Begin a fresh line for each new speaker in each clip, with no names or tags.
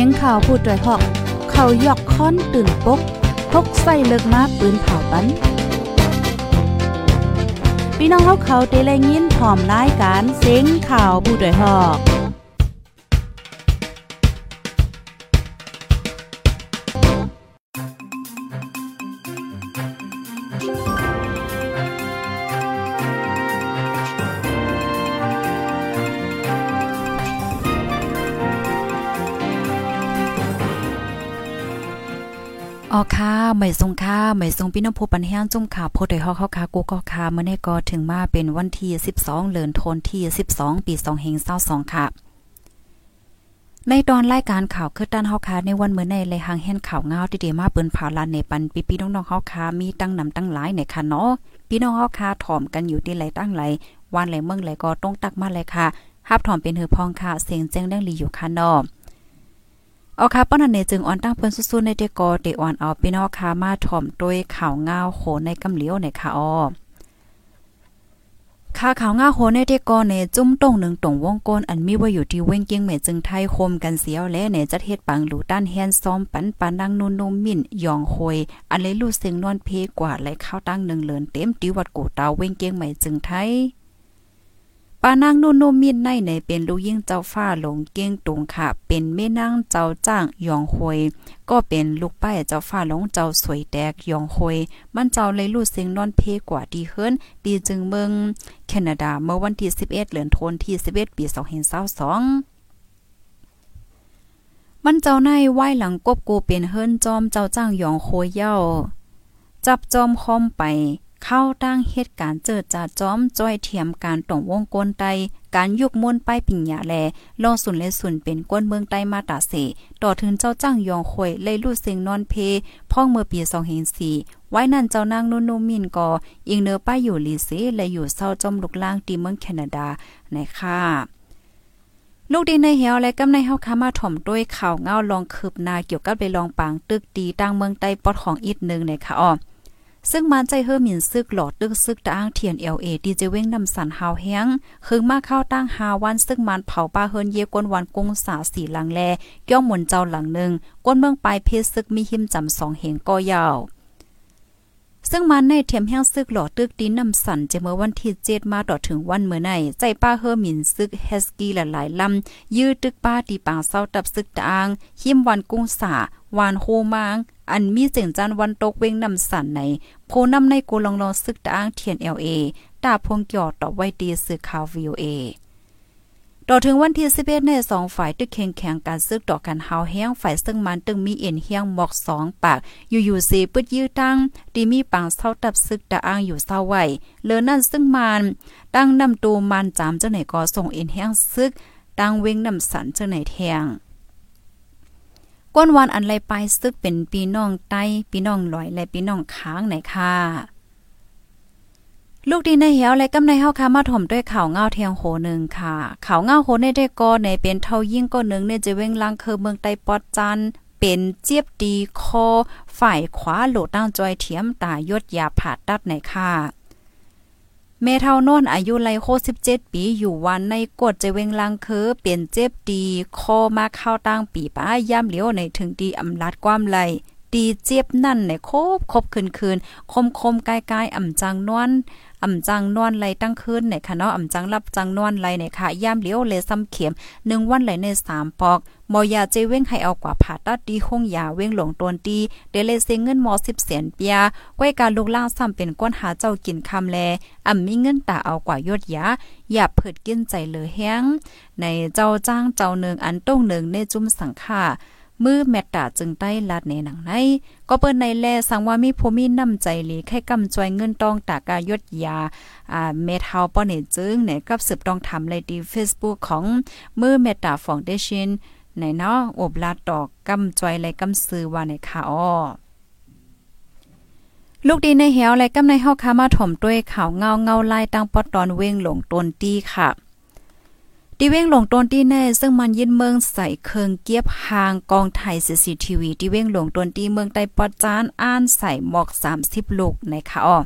สียงข่าวพูดด้วยหอก เขายอกค้อนตื่นปกพกใส่เลิกมาปืนเผาปันพี่น้องเขาเขาเตะแลยินพร้อมรายการเสียงข่าวผู้ด้วยหอก ออค่ะไม่ทรงค่ะไม่ทรงพี่น้องผู้ปันแห้งจุ่มข่าวโพดยฮอกเข้าค่ะกูก็ค่ะเมื่อนี้ก็ถึงมาเป็นวันที่ 12เดือนธันที่ 12 ปี2522ค่ะ ในตอนรายการข่าวคือด้านเฮาคาในวันเมื้อในเลยหางแห่นข่าวเงาที่ดีมาเปิ้นผ่าลานในปันปีพี่น้องๆเฮาคามีตั้งนำตั้งหลายในค่ะเนาะพี่น้องเฮาคาถ่อมกันอยู่ที่ไหลตั้งไหลวันไหลเมืองไหลก็ต้องตักมาเลยค่ะฮับถ่อมเป็นหือพองค่ะเสียงแจ้งเรื่องลีอยู่ค่ะเนาะ เอาค่ะป้อนันเนจึงอ่อนตั้งเพิ่นสู้ๆในเดกอเตอ่อนเอาพี่น้องค่ะมาถ่อมด้วยข่าวงาวโหในกำเหลียวในค่ะอ้อค่าข่าวง่าโหในเดกอในจุ้มตรงหนึ่งตรงวงกลอันมีไว่าอยู่ที่เว้งเกียงเมจึงไทยคมกันเสียวและในจัดเฮ็ดปังหลูด้านแฮนซ้อมปันปานังนุ่นนมมิ่นยองโหยอันเลยลู่เสียงนอนเพกว่าไหลข้าวตั้งหนึ่งเลินเต็มติวัดกูตาเว้งเกียงเมจึงไทย ปานางนุ่นมมีดในในเป็นลูกยิ่งเจ้าฟ้าหลงเก้งตุงค่ะ เป็นแม่นางเจ้าจ้างยองหวยก็เป็นลูกป้ายเจ้าฟ้าหลงเจ้าสวยแตกยองหวยมันเจ้าเลยลูดเสียงนอนเพกว่าดีเฮิรนดีจึงเมืองแคนาดาเมื่อวันที่ 11 เดือนธันวาคมที่ 11 ปี 2022มันเจ้าในไหว้หลังกบกูเป็นเฮิรนจอมเจ้าจ้างยองโคยเย้า จับจอมคอมไป เข้าตั้งเหตุการณ์เจิดจ่าจ้อมจ้อยเทียมการตรงวงกลไตการยุกมนป้ายปิญญาแลลองสุนและสุนเป็นก้นเมืองใต้มาตาเส ต่อถึงเจ้าจ้างยองควยเลยลู่เสียงนอนเพ พ่องเมื่อปี2004ไว้นั่นเจ้านางนุ่นมินก็อิงเนอป้ายอยู่ลีเซและอยู่เศร้าจอมลุกล่างตีเมืองแคนาดาในค่ะลูกดีในเหียวและกำในเฮาคามาถ่อมด้วยข่าวเงาลองคืบนาเกี่ยวกับไปลองปางตึกดีตั้งเมืองใต้ปอดของอีกนึงในค่ะอ้อ ซึ่งมันใจเฮอหมินซึกหลอดตึกซึกตะอ้างเทียน LA ดีเจเว้งนำสันหาวแห้งคึงมาเข้าตั้งหาวันซึ่งมันเผาป้าเฮินเยกวนวันกงสาสีหลังแลย่อมหมุนเจ้าหลังหนึ่งก้นเมืองปลายเพศซึกมีหิมจำสองเหงก็ยาวซึ่งมันในเทียมแห้งซึกหลอดตึกดินนำสันจะเมื่อวันที่เจ็ดมาต่อถึงวันเมื่อใน ใจป้าเฮอหมินซึกเฮสกี้หลายๆลำยื้อตึกป้าตีปางเศร้าตับซึกตางหิมวันกุ้งสา วานโฮมาง อันมีเสียงจันวันตกเวงนำสันในโพนำในกูลองลองซึกตางเทียน LA ตาพงเกี่ยวต่อไว้ดีสื่อข่าว VOA ต่อถึงวันที่11ในสองฝ่ายตึกแข่งแข่งการซึกต่อกันหาวแห้งฝ่ายซึ่งมันตึงมีเอ็นเฮียงหมอกสองปาก อยู่ๆเสปึดยื้อตั้งดีมีปางเศร้าตับซึกตะอ้างอยู่เศร้าไว้เลอนั่นซึ่งมันตั้งนำตูมันจามเจ้าไหนก็ส่งเอ็นเฮียงซึกตั้งเว้งนำสันเจ้าไหนแทง ก้นวันอันไรไปซึกเป็นปีน้องใต้ปีน้องลอยและปีน้องค้างไหนค่ะลูกดีในเหี่ยวและกำในเฮาค่ะมาถ่มด้วยข่าวเงาเทียงโหนึงค่ะข่าวเงาโหในได้ก็ในเป็นเท่ายิ่งก็นึงเนี่ยจะเว้งลังคือเมืองใต้ปอดจันเป็นเจี๊ยบดีคอฝ่ายขวาโหลดตั้งจอยเทียมตายดยาผ่าตัดไหนค่ะ เมเท่านนอายุไลโค17ปีอยู่วันในกดจเวงลังคือเปลี่ยนเจ็บดีคอมาเข้าตั้งปีป้าย่ำเหลียวในถึงดีอำลัดความไหลตีเจ็บนั่นในโคบคบคืนคืนคมคมกายกายอ่ำจังนวนอ่ำจังนวนไหลตั้งคืนในค่ะเนาะอ่ำจังรับจังนวนไหลในค่ะย่ำเหลียวเลซ้ำเข็มหนึ่งวันไหลในสามปอก มอยาเจเว้งให้เอากว่าผ่าตัดดีห้องยาเว้งหลงตนตีเดเลเซเงินมอสิบเสียนเปียก้อยการลูกล่างซ้ำเป็นก้นหาเจ้ากินคำแลอ่ำมีเงินตาเอากว่ายอดยาอย่าเผิดกินใจเหลือแห้งในเจ้าจ้างเจ้าหนึ่งอันต้งหนึ่งในจุ่มสังค่ามือแมตตาจึงได้ลาดในหนังใน ก็เปิ้นในแลสังว่ามีผู้มีน้ำใจหลีให้กำจวยเงินตองตากายดยาอ่าเมทาวป้อเนจึงเนี่ยกับสืบต้องทำเลยดี Facebook ของมือเมตตาฟองเดชิน ในเนาะอบลาดอกกำจวยและกำซื้อว่าในค่ะอ้อลูกดีในเหวและกำในเฮาคามาถ่มด้วยข่าวเงาเงาลายตั้งปอตอนเว้งหลงตนตี้ค่ะดีเว้งหลงตนที่แน่ซึ่งมันยินเมืองใส่เคิงเกียบหางกองไทยซีซีทีวีดีเว้งหลงตนที่เมืองใต้ปอจานอ่านใส่หมอก 30 ลูกในค่ะอ้อ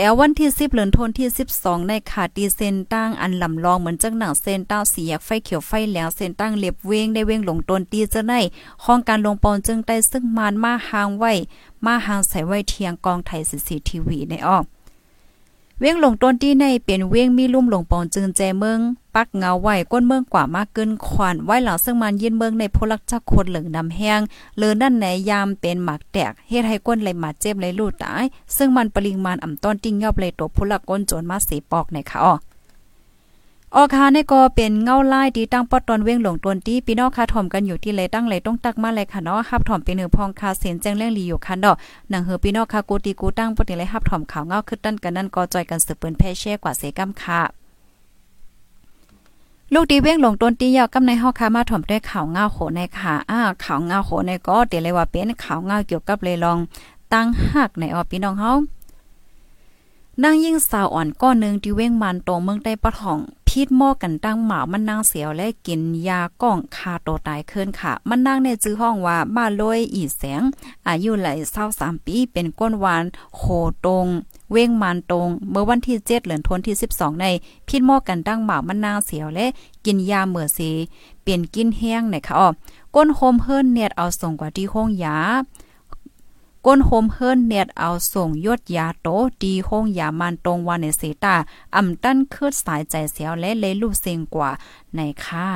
แต่วันที่ 10เหลือนทนที่ 12 ในขาดีเซนตั้งอันลำลองเหมือนจังหนังเซนต้าสีแยกไฟเขียวไฟแล้วเซนตั้งเล็บเวงได้เวงหลงตนตีจะได้ห้องการลงปอนจึงได้ซึ่งมานมาหางไว้ มาหางใส่ไว้เทียงกองไทยสีทีวีในอ้อ เวียงหลงต้นที่ในเป็นเวียงมีลุ่มหลงปองจึงแจเมือง ปักเงาไหวก้นเมืองกว่ามากเกินขวานไหวหลังซึ่งมันยินเมืองในพลักจักคนเหลืองดำแห้งเลือนั่นไหนยามเป็นหมากแตกเฮ็ดให้ก้นไหลมาเจ็บไหลลูดตาย ซึ่งมันปริมาณอ่ำต้นติ้งยอบเลยตัวพลักก้นโจรมาสีปอกในค่ะอ้อ ออคาในก็เป็นเงาไลายที่ตั้งปอดตอนเว้งหลงตนที่พี่น้องคาถ่อมกันอยู่ที่เลยตั้งเลยต้องตักมาเลยค่ะเนาะฮับถ่อมเป็นหือพองคาเสียนแจ้งเรื่องลีอยู่คันดอกหนังเฮอพี่น้องคากูตีกูตั้งปอดเลยฮับถ่อมข่าวเงาขึ้นตั้นกันนั่นก็จอยกันสืบเปิ้นแพ่แช่กว่าเสกำค่ะลูกดีเว้งหลงต้นตียาวกำในเฮาคามาถ่อมด้วยข่าวเงาโหในค่ะอ้าข่าวเงาโหในก็เดี๋ยวเลยว่าเป็นข่าวเงาเกี่ยวกับเลยลอง ตั้งหักในออพี่น้องเฮานางยิ่งสาวอ่อนก้อนหนึ่งที่เว้งมันโตเมืองใต้ปะทอง พิษหม้อกันตั้งหมามันนางเสียวและกินยาก้องคาโตตายขึ้นค่ะ มันนางในจื้อห้องว่าบ้าลอยอีแสง อายุไหลเศร้าสามปีเป็นก้นวานโหตรงเว้งมันตรง เมื่อวันที่เจ็ดเหลือนทนที่สิบสองในพิษหม้อกันตั้งหมามันนางเสียวและกินยาเหมือสีเปลี่ยนกินแห้งในค่ะอ๋อก้นโฮมเฮิรนเนียดเอาส่งกว่าที่ห้องยา ก้นโฮมเฮิรนเน็ตเอาส่งยดยาโตดีห้องยามันตรงวันในเซตาอ่ำตั้นคืดสายใจเสียวและเลลูกเซงกว่าในค่า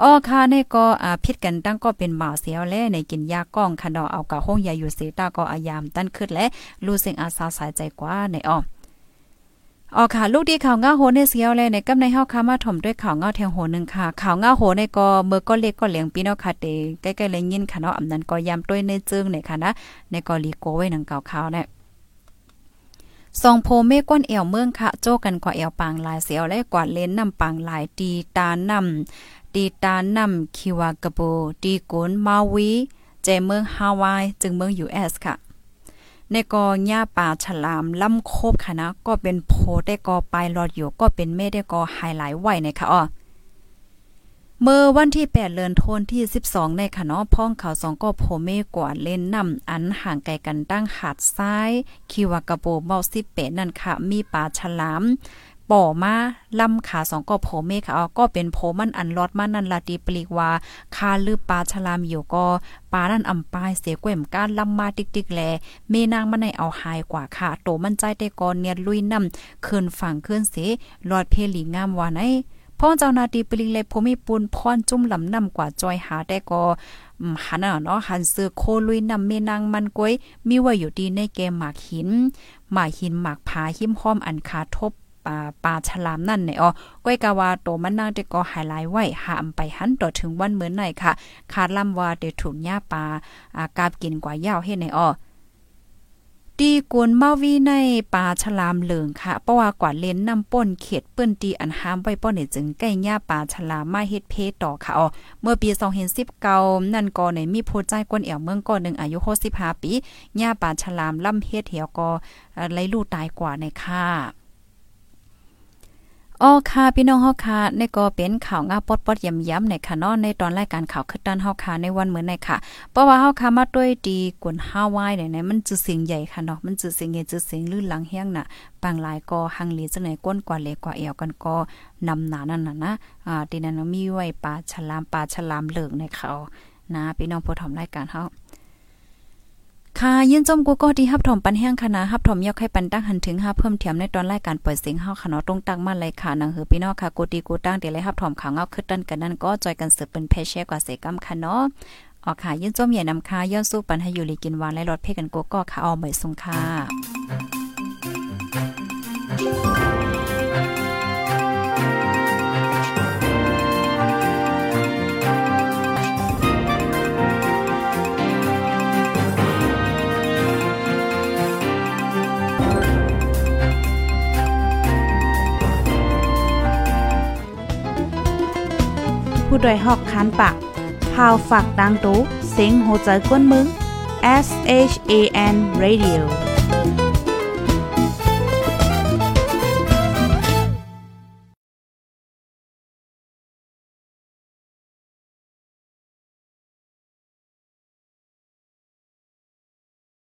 อ้อค่ะในก็อ่าพิษกันตั้งก็เป็นบ่าเสียวและในกินยาก้องคันดอเอากะห้องยาอยู่เซตาก็อายามตั้นคืดและลูกเซงอาสาสายใจกว่าในอ้อ อ๋อค่ะ ลูกดีข่าวง้าโหในเสียวเลยในกำในเฮาคามาถ่อมด้วยข่าวง้าแทงโหนึงค่ะ ข่าวง้าโหในก็เมื่อก็เล็กก็เหลียงปีเนาะค่ะเตใกล้ๆเลยยินค่ะเนาะอำนั้นก็ยามต้วยในจึงในค่ะนะในก็ลีโกไว้หนังเก่าข่าวเนี่ยสองโพเมก้นเอวเมืองค่ะ โจกันกว่าเอวปางลายเสียวและกว่าเลนนำปางลายตีตานำตีตานำคิวากะโบตีกุนมาวีเจเมืองฮาวายจึงเมือง US ค่ะ ในกอหญ้าป่าฉลามล่ำโคบค่ะนะ ก็เป็นโพได้กอปลายรอดอยู่ก็เป็นเมได้กอไฮไลท์ไว้นะคะอ๋อเมื่อวันที่ 8เดือนธันที่ 12 ในค่ะเนาะพ้องเขาสองก็โพเมกว่าเล่นนำอันห่างไกลกันตั้งหาดซ้าย คิวากะโบเมา18นั่นค่ะ มีปลาฉลาม ป่อมาลำขาสองก็โผเมค่ะก็เป็นโผมันอันลอดมานันลาดีปลีกว่าคาลือปลาฉลามอยู่ก็ปลานั่นอำปายเสียกวมกานลำมาติ๊กๆแลเมนางมันในเอาหายกว่าค่ะโตมันใจได้ก่อนเนียลุยนำคืนฝั่งคืนเสลอดเพลีงามว่าไหนพ่อเจ้านาตีปลิงเลยพมีปูนพรจุ่มลำนำกว่าจอยหาได้ก็หันเนาะหันเสือโคลุยนำเมนางมันก้อยมีไว้อยู่ดีในแกมหมากหินหมากหินหมากผาหิมห้อมอันคาทบ ปลาปลาฉลามนั่นเนี่ยอ๋อก้อยกาวาโตมันนางได้ก็หายไลไว้หามไปหันต่อถึงวันเหมือนไหนค่ะ คาดลำว่าเดถูกหญ้าปลาอากาบกินกว่ายาวเฮ็ดในอ๋อตีกวนเมาวีในปลาฉลามเหลืองค่ะ เพราะว่ากว่าเลนนำป้นเขตเปิ้นตีอันห้ามไว้ป้อนเนี่ยจึงใกล้หญ้าปลาฉลามมาเฮ็ดเพต่อค่ะอ๋อเมื่อปี2019นั่นก็ในมีผู้ใจกวนเอวเมืองก่อนหนึ่งอายุ65ปีหญ้าปลาฉลามล่ำเฮ็ดเหี่ยวก็ไล่ลูกตายกว่าในค่ะ อ๋อค่ะพี่น้องเฮาค่ะในก็เป็นข่าวงาปดๆย้ำๆในค่ะเนาะในตอนรายการข่าวคือด้านเฮาค่ะในวันเหมือนในค่ะ เพราะว่าเฮาค่ะมาด้วยดีกวนฮาวายเนี่ยมันจือสิ่งใหญ่ค่ะเนาะมันจือสิ่งใหญ่จือสิ่งลื่นหลังเฮียงน่ะบางหลายก็หังหลีจังไหนก้นกว่าเล็กกว่าเอวกันก็นำหนานั่นน่ะนะอ่าที่นั้นมีไว้ปลาฉลามปลาฉลามเหลืองในเขานะพี่น้องผู้ทำรายการเฮา ค่ะยินจมกูก็ที่ฮับถมปันแห้งคณะฮับถมยกให้ปันตั้งหันถึงฮับเพิ่มเทียมในตอนรายการเปิดเสียงเฮาค่ะเนาะตรงตั้งมาเลยค่ะนังหือพี่น้องค่ะกูตีกูตั้งเดี๋ยวเลยฮับถมข่าวเงาขึ้นดันกันนั่นก็จอยกันสืบเป็นเพชกว่าเสกำค่ะเนาะออกค่ะยินจมใหญ่นำค่ะย้อนสู้ปันให้อยู่ลีกินวานและรถเพกันกูก็ค่ะเอาเหมยสงค่ะ
ผู้ดยหอกคันปากพาวฝากดังตู้เซ็งโหใจกวนมึง S H A N Radio